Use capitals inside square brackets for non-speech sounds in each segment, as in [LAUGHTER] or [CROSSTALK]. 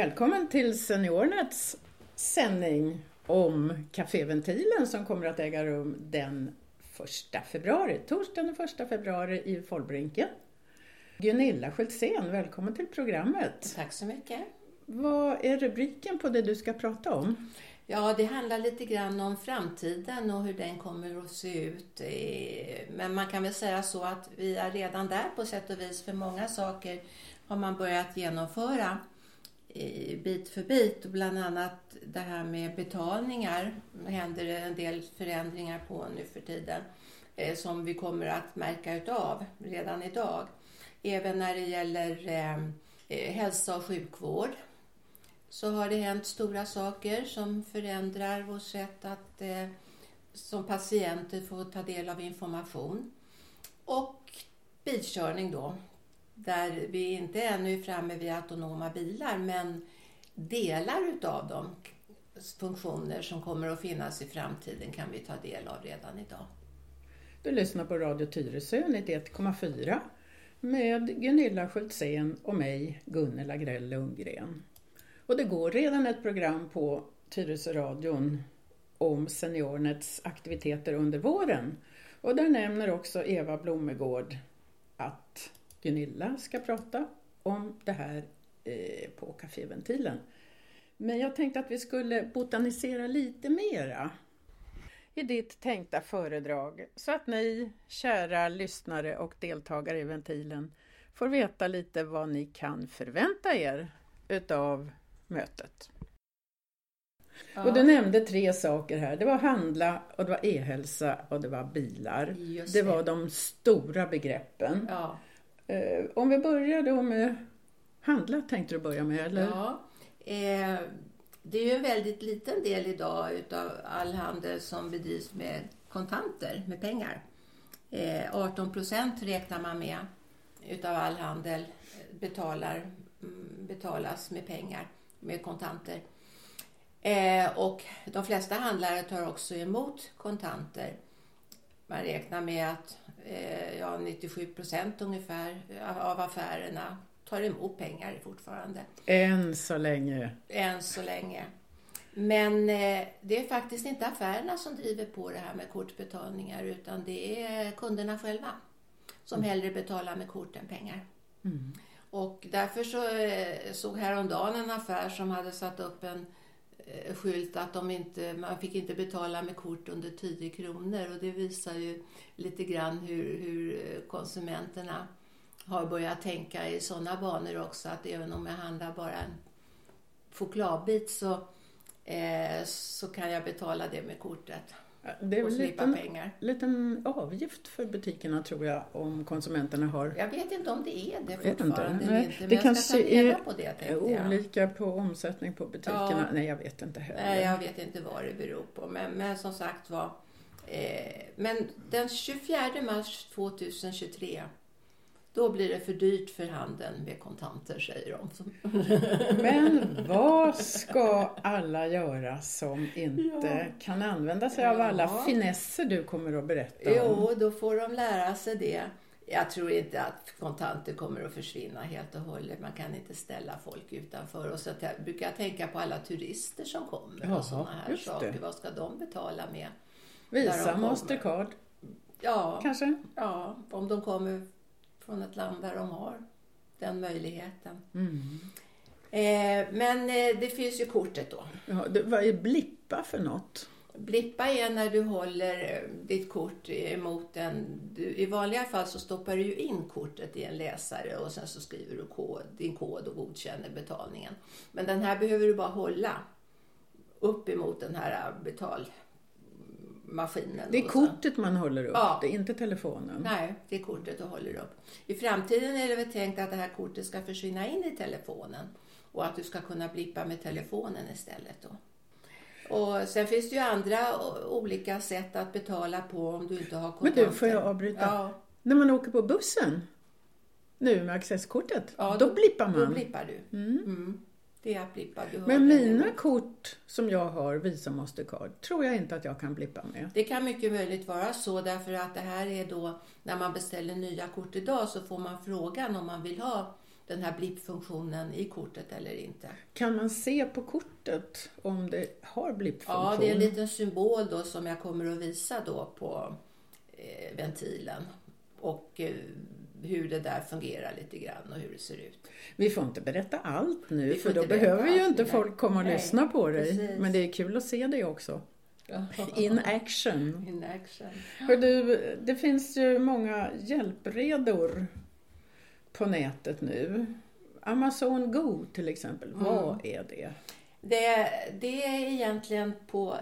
Välkommen till Seniornets sändning om kaféventilen som kommer att äga rum den 1 februari, torsdagen den 1 februari i Folbrinken. Gunilla Schultzén, välkommen till programmet. Tack så mycket. Vad är rubriken på det du ska prata om? Ja, det handlar lite grann om framtiden och hur den kommer att se ut. Eh, men man kan väl säga så att vi är redan där på sätt och vis, för många saker har man börjat genomföra bit för bit. Bland annat det här med betalningar händer det en del förändringar på nu för tiden eh, som vi kommer att märka utav redan idag. Även när det gäller eh, eh, hälsa och sjukvård så har det hänt stora saker som förändrar vårt sätt att eh, som patienter få ta del av information. Och bilkörning då, där vi inte ännu är framme vid autonoma bilar men delar utav de funktioner som kommer att finnas i framtiden kan vi ta del av redan idag. Du lyssnar på Radio Tyresö 91,4 med Gunilla Schultzén och mig, Gunnel Agrell Lundgren. Och det går redan ett program på Tyresöradion om Seniornets aktiviteter under våren. Och där nämner också Eva Blomegård att Gunilla ska prata om det här eh, på kaféventilen. Men jag tänkte att vi skulle botanisera lite mera i ditt tänkta föredrag så att ni, kära lyssnare och deltagare i ventilen, får veta lite vad ni kan förvänta er utav mötet. Ja. Och du nämnde tre saker här. Det var handla, och det var e-hälsa och det var bilar. Just det var de stora begreppen. Ja. Eh, om vi börjar då med handla tänkte du börja med, eller? Ja. Eh, det är ju en väldigt liten del idag utav all handel som bedrivs med kontanter, med pengar. Eh, 18 procent räknar man med utav all handel betalar, mm, betalas med pengar med kontanter. Eh, och de flesta handlare tar också emot kontanter. Man räknar med att eh, ja, 97 procent ungefär av affärerna tar emot pengar fortfarande. Än så länge. Än så länge. Men eh, det är faktiskt inte affärerna som driver på det här med kortbetalningar utan det är kunderna själva som mm. hellre betalar med kort än pengar. Mm. Och därför så eh, såg häromdagen en affär som hade satt upp en Eh, skylt att de inte, man fick inte betala med kort under 10 kronor och det visar ju lite grann hur, hur eh, konsumenterna har börjat tänka i sådana banor också att även om jag handlar bara en chokladbit så, eh, så kan jag betala det med kortet. Det är väl en liten, liten avgift för butikerna tror jag om konsumenterna har. Jag vet inte om det är det fortfarande. Inte. Nej, inte, det kanske är på det, olika på omsättning på butikerna. Ja. Nej, jag vet inte heller. Nej, jag vet inte vad det beror på. Men, men som sagt var. Eh, men den 24 mars 2023 då blir det för dyrt för handeln med kontanter, säger de. Men vad ska [LAUGHS] alla göra som inte ja. kan använda sig av alla finesser du kommer att berätta om? Jo, då får de lära sig det. Jag tror inte att kontanter kommer att försvinna helt och hållet. Man kan inte ställa folk utanför. Och så brukar jag tänka på alla turister som kommer och sådana här saker. Vad ska de betala med? Visa, Mastercard? Ja, kanske? Ja, om de kommer från ett land där de har den möjligheten. Mm. Eh, men eh, det finns ju kortet då. Ja, det, vad är blippa för något? Blippa är när du håller eh, ditt kort emot en... Du, I vanliga fall så stoppar du ju in kortet i en läsare och sen så skriver du kod, din kod och godkänner betalningen. Men den här behöver du bara hålla upp emot den här betal maskinen. Det är kortet man håller upp, ja. det är inte telefonen. Nej, det är kortet du håller upp. I framtiden är det väl tänkt att det här kortet ska försvinna in i telefonen och att du ska kunna blippa med telefonen istället. Då. Och sen finns det ju andra olika sätt att betala på om du inte har kontanter. Men du, får jag avbryta? Ja. När man åker på bussen nu med accesskortet, ja, då, då blippar man. Då blippar du. Mm. Mm. Det är att blippa. Men mina det. kort som jag har, Visa Mastercard, tror jag inte att jag kan blippa med. Det kan mycket möjligt vara så därför att det här är då, när man beställer nya kort idag så får man frågan om man vill ha den här blippfunktionen i kortet eller inte. Kan man se på kortet om det har blippfunktion? Ja, det är en liten symbol då som jag kommer att visa då på eh, ventilen. Och eh, hur det där fungerar lite grann och hur det ser ut. Vi får inte berätta allt nu för då behöver ju inte folk komma och Nej, lyssna på dig. precis. Men det är kul att se dig också. [LAUGHS] In action. In action. För du, det finns ju många hjälpredor på nätet nu. Amazon Go till exempel, Mm. vad är det? Det, det är egentligen på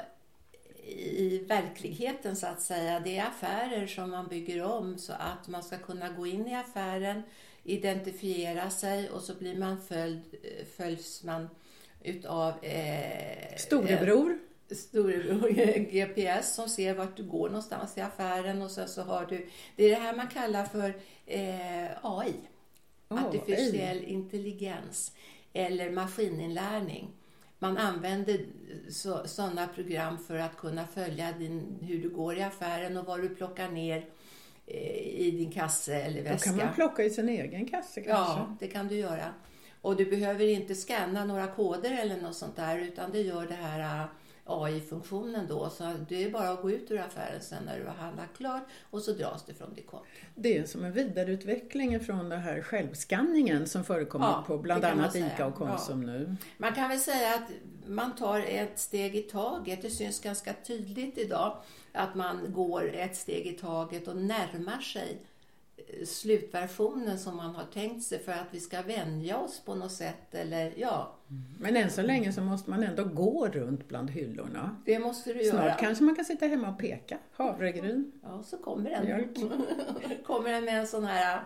i verkligheten så att säga. Det är affärer som man bygger om så att man ska kunna gå in i affären, identifiera sig och så blir man följd, följs man utav eh, Storebror? storebror [LAUGHS] GPS som ser vart du går någonstans i affären och sen så har du, det är det här man kallar för eh, AI. AI. Artificiell intelligens eller maskininlärning. Man använder så, sådana program för att kunna följa din, hur du går i affären och vad du plockar ner eh, i din kasse eller Då väska. kan man plocka i sin egen kasse kanske? Ja, det kan du göra. Och du behöver inte scanna några koder eller något sånt där utan det gör det här AI-funktionen då. Så det är bara att gå ut ur affären sen när du har handlat klart och så dras det från ditt konto. Det är som en vidareutveckling från den här självskanningen som förekommer Ja, på bland annat. ICA och Konsum nu. Man kan väl säga att man tar ett steg i taget. Det syns ganska tydligt idag att man går ett steg i taget och närmar sig slutversionen som man har tänkt sig för att vi ska vänja oss på något sätt. Eller ja, Men än så länge så måste man ändå gå runt bland hyllorna. det måste du Snart göra. kanske man kan sitta hemma och peka. Havregryn. Ja, så kommer den. Mjölk. [LAUGHS] kommer den med en sån här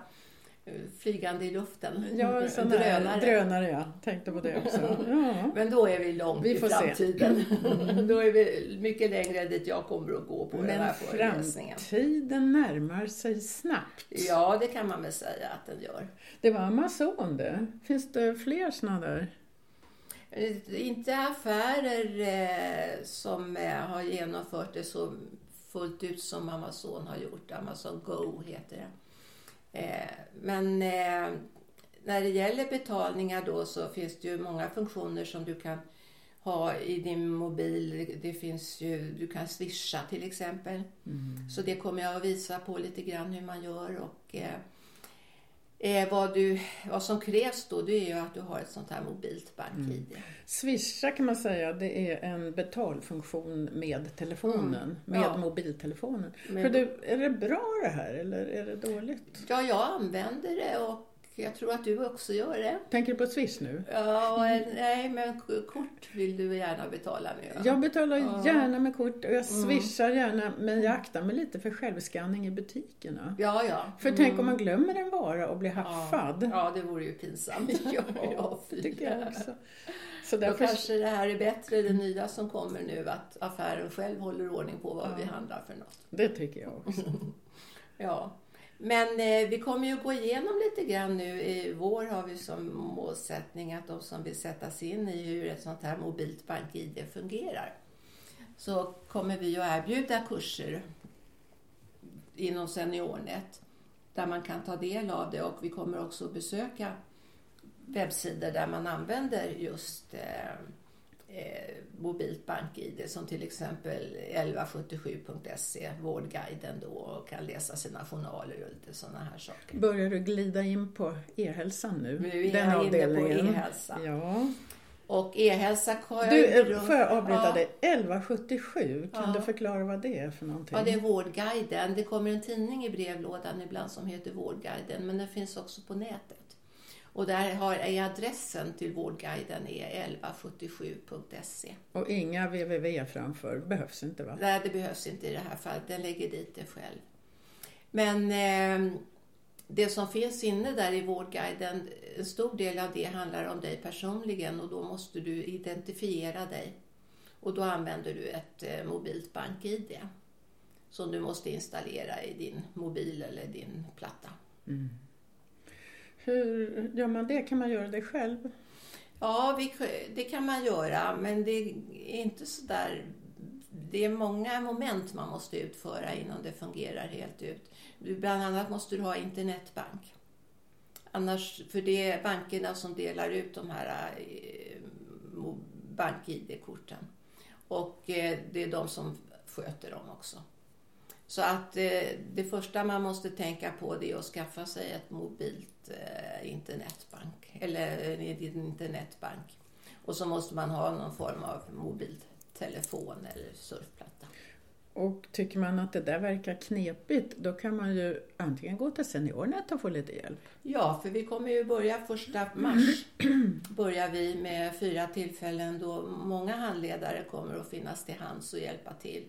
flygande i luften. Ja, [LAUGHS] sån drönare. drönare. ja. Tänkte på det också. [LAUGHS] Ja. Men då är vi långt Vi i framtiden. [LAUGHS] då är vi mycket längre dit jag kommer att gå på den Men här föreläsningen. framtiden närmar sig snabbt. Ja, det kan man väl säga att den gör. Det var Amazon det. Finns det fler sådana där? Inte affärer eh, som eh, har genomfört det så fullt ut som Amazon har gjort. Amazon Go heter det. Eh, men eh, när det gäller betalningar då så finns det ju många funktioner som du kan ha i din mobil. Det finns ju, du kan swisha till exempel. Så det kommer jag att visa på lite grann hur man gör. Och, eh, vad, du, vad som krävs då det är ju att du har ett sånt här mobilt bank-id. Swisha kan man säga, det är en betalfunktion med telefonen, Mm. med Ja. mobiltelefonen. Men- För du, är det bra det här eller är det dåligt? Ja, jag använder det och jag tror att du också gör det. Tänker du på Swish nu? Ja, nej, men kort vill du gärna betala med. va? Jag betalar Ja. gärna med kort och jag Mm. swishar gärna men jag aktar mig lite för självskanning i butikerna. Ja, ja. För Mm. tänk om man glömmer en vara och blir haffad. Ja, det vore ju pinsamt. [LAUGHS] ja, ja, tycker jag också. Så Då därför, kanske det här är bättre, det nya som kommer nu, att affären själv håller ordning på vad vi handlar för något. det tycker jag också. [LAUGHS] Ja. Men eh, vi kommer ju gå igenom lite grann nu. I vår har vi som målsättning att de som vill sätta sig in i hur ett sånt här mobilt bank-id fungerar. Så kommer vi att erbjuda kurser inom SeniorNet där man kan ta del av det och vi kommer också att besöka webbsidor där man använder just eh, eh, mobilt bank-id som till exempel 1177.se, Vårdguiden då och kan läsa sina journaler och lite sådana här saker. Börjar du glida in på e-hälsan nu? Nu är Den jag inne på avdelningen. e-hälsa. Ja. Och e-hälsa har jag Du, eh, får jag avbryta ja. dig? 1177, kan Ja. du förklara vad det är för någonting? Ja, det är Vårdguiden. Det kommer en tidning i brevlådan ibland som heter Vårdguiden, men den finns också på nätet. Och där har, är adressen till Vårdguiden är 1177.se. Och inga www framför, behövs inte va? Nej, det behövs inte i det här fallet. Den lägger dit det själv. Men eh, det som finns inne där i Vårdguiden, en stor del av det handlar om dig personligen och då måste du identifiera dig. Och då använder du ett eh, mobilt bank-id som du måste installera i din mobil eller din platta. Hur gör man det? Kan man göra det själv? Ja, vi, det kan man göra, men det är inte så där... Det är många moment man måste utföra innan det fungerar helt ut. Bland annat måste du ha internetbank. Annars, för det är bankerna som delar ut de här eh, bank-id-korten. Och eh, det är de som sköter dem också. Så att eh, det första man måste tänka på det är att skaffa sig ett mobilt eh, internetbank eller en internetbank. Och så måste man ha någon form av mobiltelefon eller surfplatta. Och tycker man att det där verkar knepigt, då kan man ju antingen gå till SeniorNet och få lite hjälp. Ja, för vi kommer ju börja första mars. [CLEARS THROAT] börjar vi med fyra tillfällen då många handledare kommer att finnas till hands och hjälpa till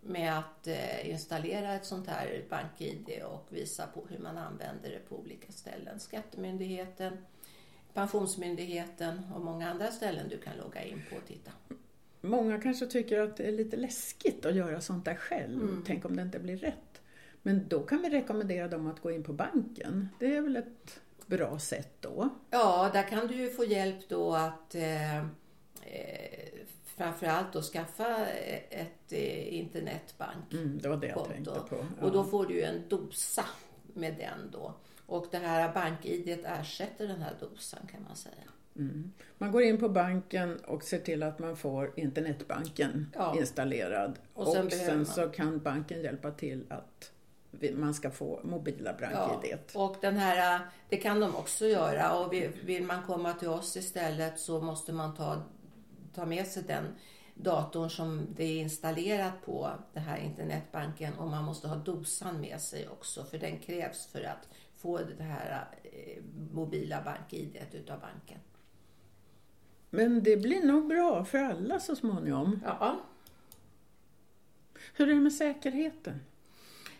med att eh, installera ett sånt här bank-id och visa på hur man använder det på olika ställen. Skattemyndigheten, Pensionsmyndigheten och många andra ställen du kan logga in på och titta. Många kanske tycker att det är lite läskigt att göra sånt där själv. Mm. Tänk om det inte blir rätt. Men då kan vi rekommendera dem att gå in på banken. Det är väl ett bra sätt då? Ja, där kan du ju få hjälp då att eh, eh framförallt att skaffa ett eh, internetbank. Mm, det var det jag konto. tänkte på. Ja. Och då får du en dosa med den då. Och det här bank-id ersätter den här dosan kan man säga. Mm. Man går in på banken och ser till att man får internetbanken ja. installerad. Och sen, och sen så kan banken hjälpa till att man ska få mobila bank-id. Ja, och den här, det kan de också göra och vill man komma till oss istället så måste man ta, ta med sig den datorn som det är installerat på, den här internetbanken och man måste ha dosan med sig också för den krävs för att få det här eh, mobila bank-id utav banken. Men det blir nog bra för alla så småningom. Ja. Hur är det med säkerheten?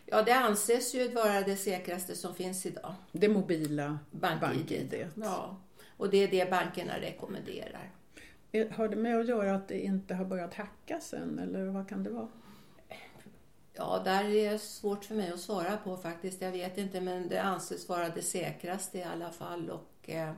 Ja, det anses ju vara det säkraste som finns idag. Det mobila bank-id. Bank ja, och det är det bankerna rekommenderar. Har det med att göra att det inte har börjat hackas än, eller vad kan det vara? Ja, där är det svårt för mig att svara på faktiskt. Jag vet inte, men det anses vara det säkraste i alla fall. Och, eh,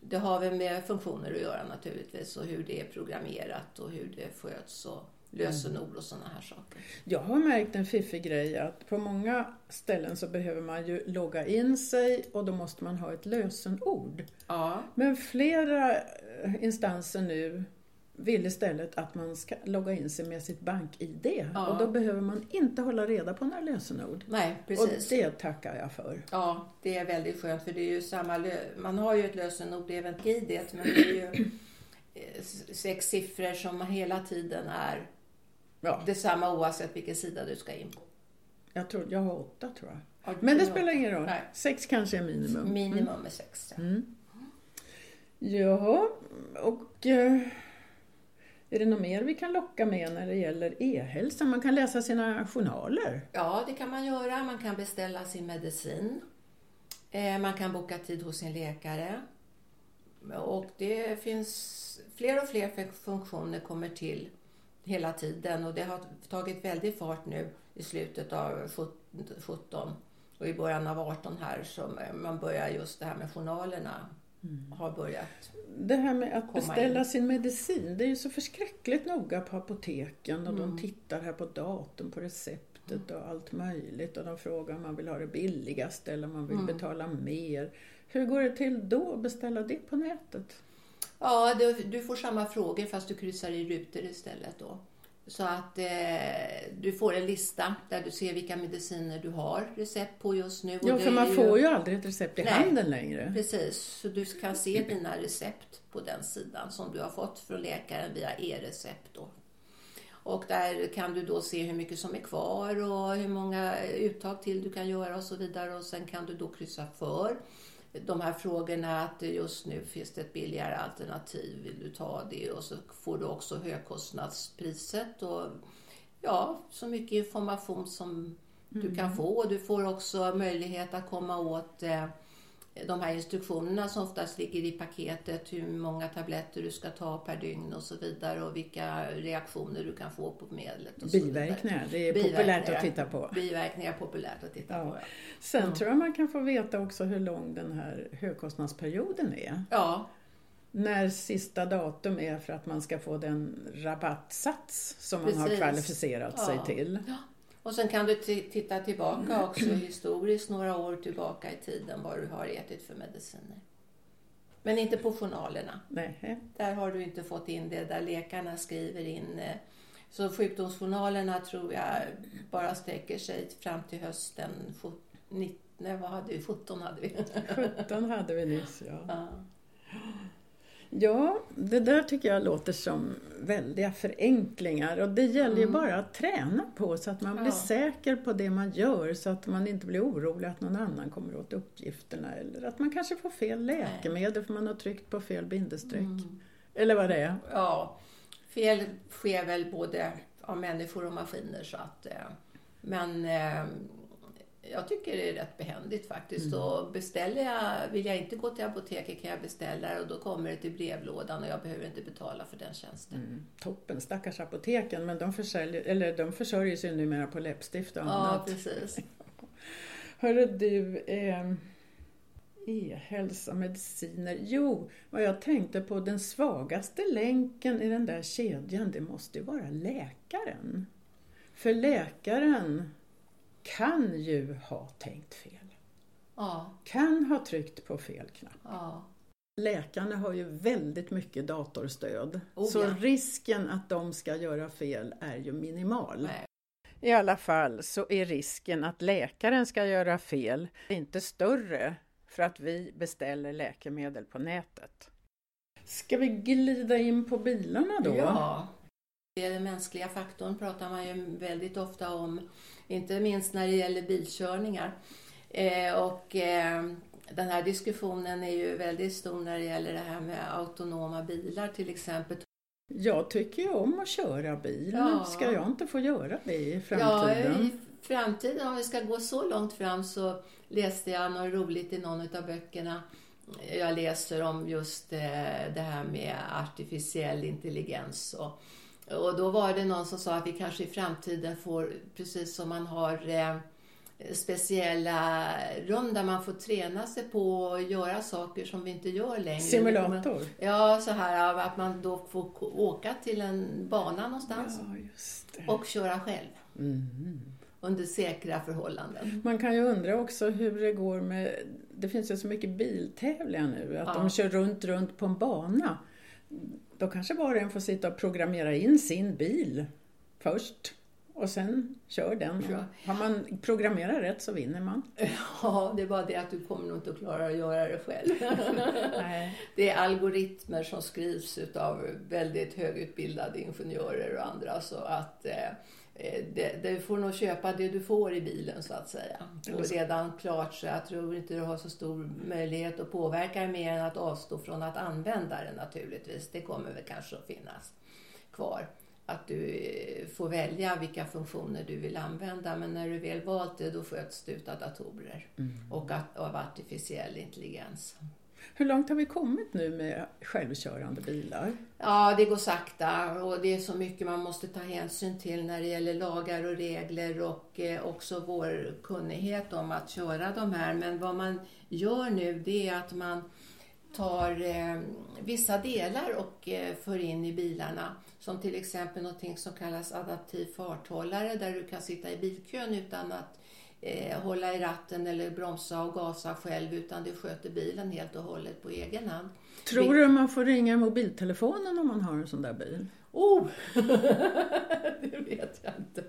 det har väl med funktioner att göra naturligtvis och hur det är programmerat och hur det sköts och lösenord och sådana här saker. Jag har märkt en fiffig grej att på många ställen så behöver man ju logga in sig och då måste man ha ett lösenord. Ja. Men flera instanser nu vill istället att man ska logga in sig med sitt bank-id. Ja. Och då behöver man inte hålla reda på några lösenord. Nej, precis. Och det tackar jag för. Ja, det är väldigt skönt för det är ju samma man har ju ett lösenord även id men det är ju eh, sex siffror som hela tiden är ja. detsamma oavsett vilken sida du ska in på. Jag tror jag har åtta tror jag. Ja, men det spelar ingen roll. Nej. Sex kanske är minimum. Minimum mm. är sex. Ja. Mm. Jaha, och eh, är det något mer vi kan locka med när det gäller e-hälsa? Man kan läsa sina journaler. Ja, det kan man göra. Man kan beställa sin medicin. Eh, man kan boka tid hos sin läkare. Och det finns fler och fler funktioner kommer till hela tiden och det har tagit väldigt fart nu i slutet av 17 och i början av 18 här som eh, man börjar just det här med journalerna mm. har börjat Det här med att beställa in. sin medicin, det är ju så förskräckligt noga på apoteken och mm. de tittar här på datum på receptet och allt möjligt och de frågar om man vill ha det billigast eller om man vill mm. betala mer. Hur går det till då att beställa det på nätet? Ja, du, du får samma frågor fast du kryssar i rutor istället då. Så att eh, du får en lista där du ser vilka mediciner du har recept på just nu. Ja, för man ju... får ju aldrig ett recept i Nej, handen längre. Precis, så du kan se dina recept på den sidan som du har fått från läkaren via e-recept. Och där kan du då se hur mycket som är kvar och hur många uttag till du kan göra och så vidare. Och sen kan du då kryssa för de här frågorna att just nu finns det ett billigare alternativ, vill du ta det? Och så får du också högkostnadspriset och ja, så mycket information som mm. du kan få. Du får också möjlighet att komma åt eh, de här instruktionerna som oftast ligger i paketet, hur många tabletter du ska ta per dygn och så vidare och vilka reaktioner du kan få på medlet. Och Biverkningar, det är populärt att titta på. Biverkningar är populärt att titta ja. på. Ja. Sen mm. tror jag man kan få veta också hur lång den här högkostnadsperioden är. Ja. När sista datum är för att man ska få den rabattsats som Precis. man har kvalificerat ja. sig till. Ja. Och sen kan du titta tillbaka också historiskt några år tillbaka i tiden vad du har ätit för mediciner. Men inte på journalerna. Nej. Där har du inte fått in det där läkarna skriver in. eh, Så sjukdomsjournalerna tror jag bara sträcker sig fram till hösten 19, nej, vad hade vi? 17 hade vi. 17 hade vi nyss, ja. Ja. Ja, det där tycker jag låter som väldiga förenklingar och det gäller ju bara att träna på så att man blir Ja. säker på det man gör så att man inte blir orolig att någon annan kommer åt uppgifterna eller att man kanske får fel läkemedel för man har tryckt på fel bindestreck. Eller vad det är. ja, fel sker väl både av människor och maskiner så att eh, men eh, jag tycker det är rätt behändigt faktiskt. Och beställer jag, vill jag inte gå till apoteket kan jag beställa det och då kommer det till brevlådan och jag behöver inte betala för den tjänsten. Mm, toppen, stackars apoteken men de, försäljer, eller de försörjer sig numera på läppstift och Ja, annat. precis. [LAUGHS] Hörru du, eh, e-hälsa, mediciner. Jo, vad jag tänkte på, den svagaste länken i den där kedjan, det måste ju vara läkaren. För läkaren kan ju ha tänkt fel. Ja, Kan ha tryckt på fel knapp. ja. Läkarna har ju väldigt mycket datorstöd. Oh, så ja. risken att de ska göra fel är ju minimal. Nej. I alla fall så är risken att läkaren ska göra fel inte större för att vi beställer läkemedel på nätet. Ska vi glida in på bilarna då? Ja. Det är Den mänskliga faktorn pratar man ju väldigt ofta om, inte minst när det gäller bilkörningar. Eh, och eh, den här diskussionen är ju väldigt stor när det gäller det här med autonoma bilar till exempel. Jag tycker ju om att köra bil. Ja. Ska jag inte få göra det i Ja, framtiden? i framtiden, om vi ska gå så långt fram så läste jag något roligt i någon av böckerna. Jag läser om just eh, det här med artificiell intelligens. Och, och då var det någon som sa att vi kanske i framtiden får, precis som man har eh, speciella rum där man får träna sig på att göra saker som vi inte gör längre. Simulator? Ja, så här att man då får åka till en bana någonstans Ja, just det. och köra själv Mm. under säkra förhållanden. Man kan ju undra också hur det går med... Det finns ju så mycket biltävlingar nu, att Ja. de kör runt, runt på en bana. Då kanske var och en får sitta och programmera in sin bil först och sen kör den. Ja. Har man programmerat rätt så vinner man. [LAUGHS] Ja, det är bara det att du kommer nog inte att klara att göra det själv. [LAUGHS] Det är algoritmer som skrivs av väldigt högutbildade ingenjörer och andra så att eh, det, du får nog köpa det du får i bilen så att säga. Och redan klart så jag tror inte du har så stor möjlighet att påverka mer än att avstå från att använda det naturligtvis. Det kommer väl kanske att finnas kvar. Att du eh, får välja vilka funktioner du vill använda men när du väl valt det då sköts det utav datorer och att, av artificiell intelligens. Hur långt har vi kommit nu med självkörande bilar? Ja, det går sakta och det är så mycket man måste ta hänsyn till när det gäller lagar och regler och eh, också vår kunnighet om att köra de här. Men vad man gör nu det är att man tar eh, vissa delar och eh, för in i bilarna. Som till exempel något som kallas adaptiv farthållare där du kan sitta i bilkön utan att eh, hålla i ratten eller bromsa och gasa själv utan det sköter bilen helt och hållet på egen hand. Tror du man får ringa mobiltelefonen om man har en sån där bil? Oh! [LAUGHS] det vet jag inte.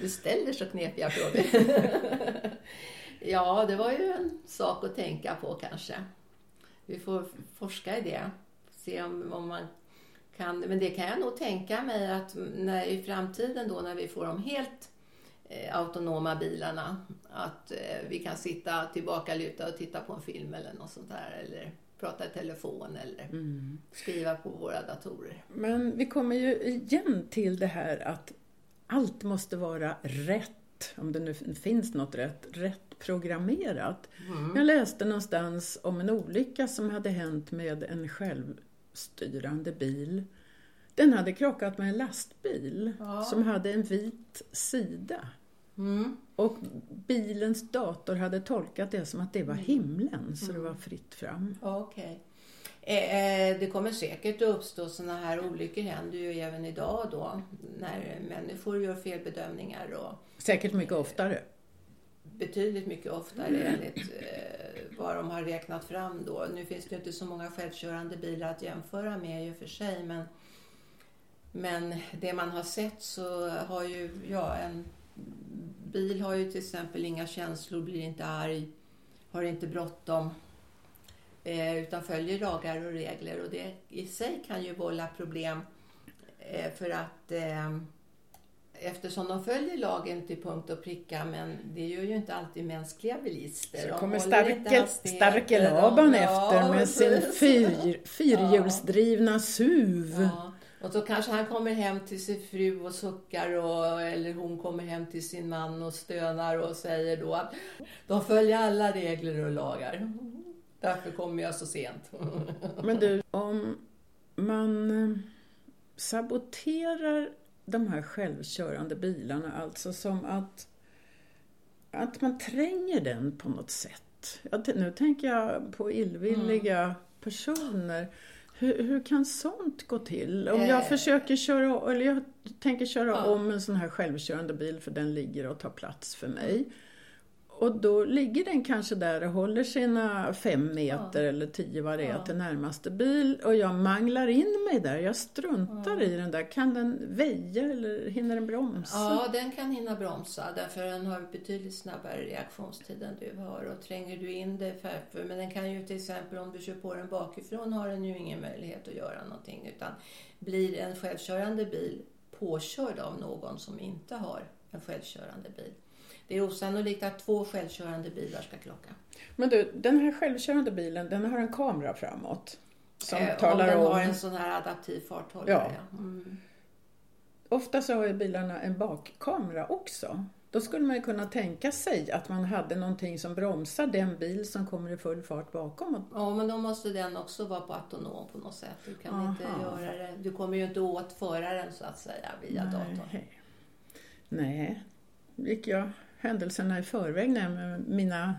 Du ställer så knepiga frågor. [LAUGHS] ja, det var ju en sak att tänka på kanske. Vi får forska i det. Se om, om man kan. Men det kan jag nog tänka mig att när, i framtiden då när vi får de helt autonoma bilarna. Att eh, vi kan sitta tillbaka luta och titta på en film eller något sånt där. Eller prata i telefon eller skriva på våra datorer. Men vi kommer ju igen till det här att allt måste vara rätt, om det nu finns något rätt, rätt programmerat. Jag läste någonstans om en olycka som hade hänt med en självstyrande bil. Den hade krockat med en lastbil Ja. som hade en vit sida. Mm. Och bilens dator hade tolkat det som att det var himlen, så det var fritt fram. Okej. Eh, eh, det kommer säkert att uppstå sådana här olyckor, händer ju även idag då, när människor gör felbedömningar. Och säkert mycket oftare. Betydligt mycket oftare enligt eh, vad de har räknat fram då. Nu finns det inte så många självkörande bilar att jämföra med i och för sig, men, men det man har sett så har ju, ja, en bil har ju till exempel inga känslor, blir inte arg, har inte bråttom eh, utan följer lagar och regler och det i sig kan ju vålla problem eh, för att eh, eftersom de följer lagen till punkt och pricka men det gör ju inte alltid mänskliga bilister. Så kommer starke, starke Laban efter med sin [LAUGHS] fyr, fyrhjulsdrivna SUV. Ja. Och så kanske han kommer hem till sin fru och suckar och, eller hon kommer hem till sin man och stönar och säger då att de följer alla regler och lagar. Därför kommer jag så sent. [LAUGHS] Men du, om man eh, saboterar de här självkörande bilarna, alltså som att, att man tränger den på något sätt. nu tänker jag på illvilliga mm. personer. Hur, hur, kan sånt gå till? Om jag eh. försöker köra, eller jag tänker köra ja. om en sån här självkörande bil för den ligger och tar plats för mig. Och då ligger den kanske där och håller sina fem meter ja. eller tio vad det är ja. till närmaste bil och jag manglar in mig där. Jag struntar ja. i den där. Kan den väja eller hinner den bromsa? Ja, den kan hinna bromsa därför den har betydligt snabbare reaktionstid än du har och tränger du in dig för, men den kan ju till exempel om du kör på den bakifrån har den ju ingen möjlighet att göra någonting utan blir en självkörande bil påkörd av någon som inte har en självkörande bil det är osannolikt att två självkörande bilar ska krocka. Men du, den här självkörande bilen, den har en kamera framåt? Som eh, talar om den om... har en sån här adaptiv farthållare. Ja. Mm. Ofta så har ju bilarna en bakkamera också. Då skulle man ju kunna tänka sig att man hade någonting som bromsar den bil som kommer i full fart bakom. Ja, men då måste den också vara på autonom på något sätt. Du kan Aha. inte göra det. Du kommer ju inte åt föraren så att säga via Nej. datorn. Nej, gick jag händelserna i förväg med mina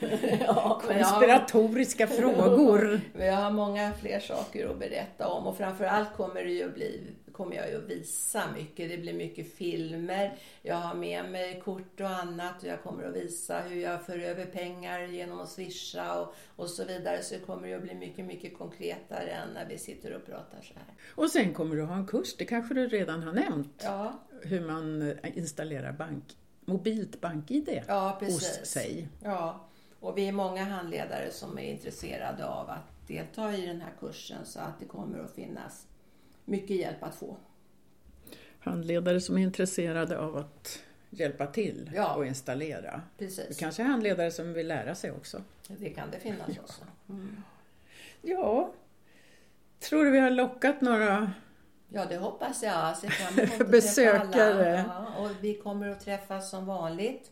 [LAUGHS] ja, konspiratoriska [LAUGHS] frågor. jag har många fler saker att berätta om och framförallt kommer det ju att bli kommer jag ju att visa mycket. Det blir mycket filmer. Jag har med mig kort och annat och jag kommer att visa hur jag för över pengar genom att swisha och, och så vidare. Så det kommer att bli mycket, mycket konkretare än när vi sitter och pratar så här. Och sen kommer du ha en kurs, det kanske du redan har nämnt. Ja. Hur man installerar bank mobilt bank-id ja, hos sig. Ja, och vi är många handledare som är intresserade av att delta i den här kursen så att det kommer att finnas mycket hjälp att få. Handledare som är intresserade av att hjälpa till ja, och installera. Precis. Det kanske är handledare som vill lära sig också. Det kan det finnas ja. också. Mm. Ja, tror du vi har lockat några Ja, det hoppas jag. jag ser fram emot [LAUGHS] Besökare. Ja, och vi kommer att träffas som vanligt.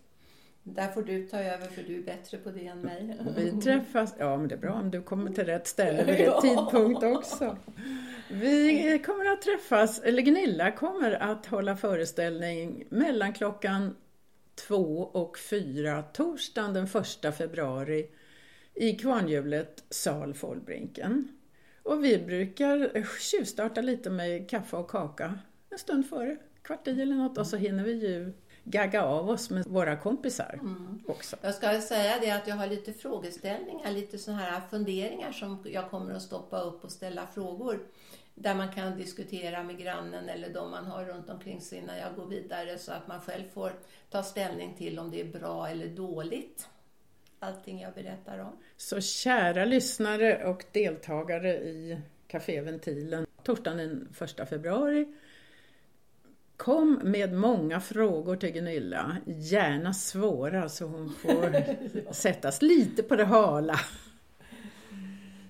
Där får du ta över för du är bättre på det än mig. Vi [LAUGHS] träffas, ja men det är bra om du kommer till rätt ställe vid [LAUGHS] rätt ja. tidpunkt också. Vi kommer att träffas, eller Gunilla kommer att hålla föreställning mellan klockan två och fyra torsdagen den första februari i Kvarnhjulet sal Fålbrinken. Och vi brukar tjuvstarta lite med kaffe och kaka en stund före, kvart i eller något och så hinner vi ju gagga av oss med våra kompisar mm. också. Jag ska säga det att jag har lite frågeställningar, lite sådana här funderingar som jag kommer att stoppa upp och ställa frågor där man kan diskutera med grannen eller de man har runt omkring sig innan jag går vidare så att man själv får ta ställning till om det är bra eller dåligt allting jag berättar om. Så kära lyssnare och deltagare i Café Ventilen torsdagen den 1 februari Kom med många frågor till Gunilla, gärna svåra så hon får [LAUGHS] sättas lite på det hala.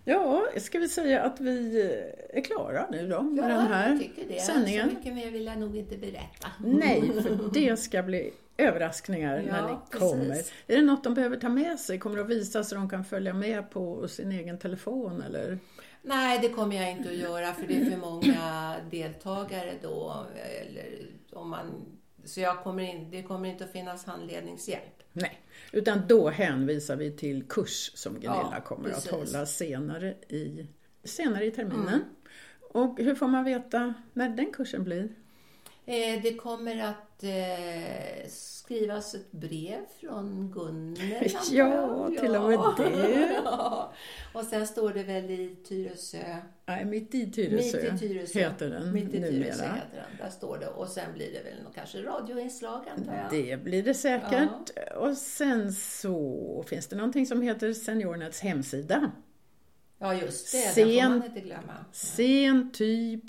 Ja, ska vi säga att vi är klara nu då med ja, den här jag tycker det. sändningen? Så mycket mer vill jag nog inte berätta. Nej, [LAUGHS] för det ska bli överraskningar ja, när ni kommer. Är det något de behöver ta med sig? Kommer det att visa så de kan följa med på sin egen telefon eller? Nej, det kommer jag inte att göra för det är för många deltagare då. Eller om man, så jag kommer in, det kommer inte att finnas handledningshjälp. Nej, utan då hänvisar vi till kurs som Gunilla ja, kommer precis. att hålla senare i senare i terminen. Mm. Och hur får man veta när den kursen blir? Eh, det kommer att eh, skrivas ett brev från Gunnel. [LAUGHS] ja, till och med det. [LAUGHS] och sen står det väl i Tyresö. Nej, Mitt i Tyresö, mitt i Tyresö. heter den Mitt i Tyresö heter den. Där står det. Och sen blir det väl nog kanske radioinslag antar jag. Det blir det säkert. Ja. Och sen så finns det någonting som heter Seniornets hemsida. Ja, just det. Sen, den får man inte glömma. Seny.se.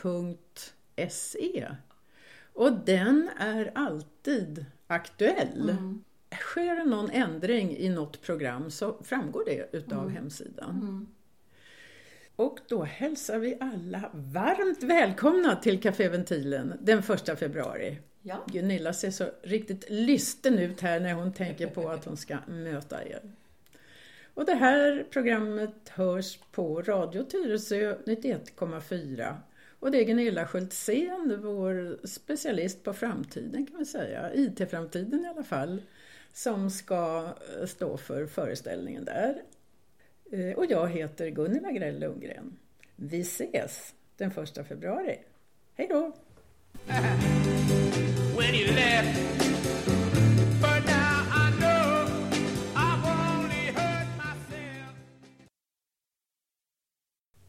Och den är alltid aktuell. Mm. Sker det någon ändring i något program så framgår det utav mm. hemsidan. Mm. Och då hälsar vi alla varmt välkomna till Café Ventilen den 1 februari. Ja. Gunilla ser så riktigt lysten ut här när hon tänker på att hon ska möta er. Och det här programmet hörs på Radio Tyresö 91,4 och det är Gunilla Schultzén, vår specialist på framtiden kan man säga, IT-framtiden i alla fall, som ska eh, stå för föreställningen där. Eh, och jag heter Gunilla Grell Lundgren. Vi ses den 1 februari. Hej då! [LAUGHS]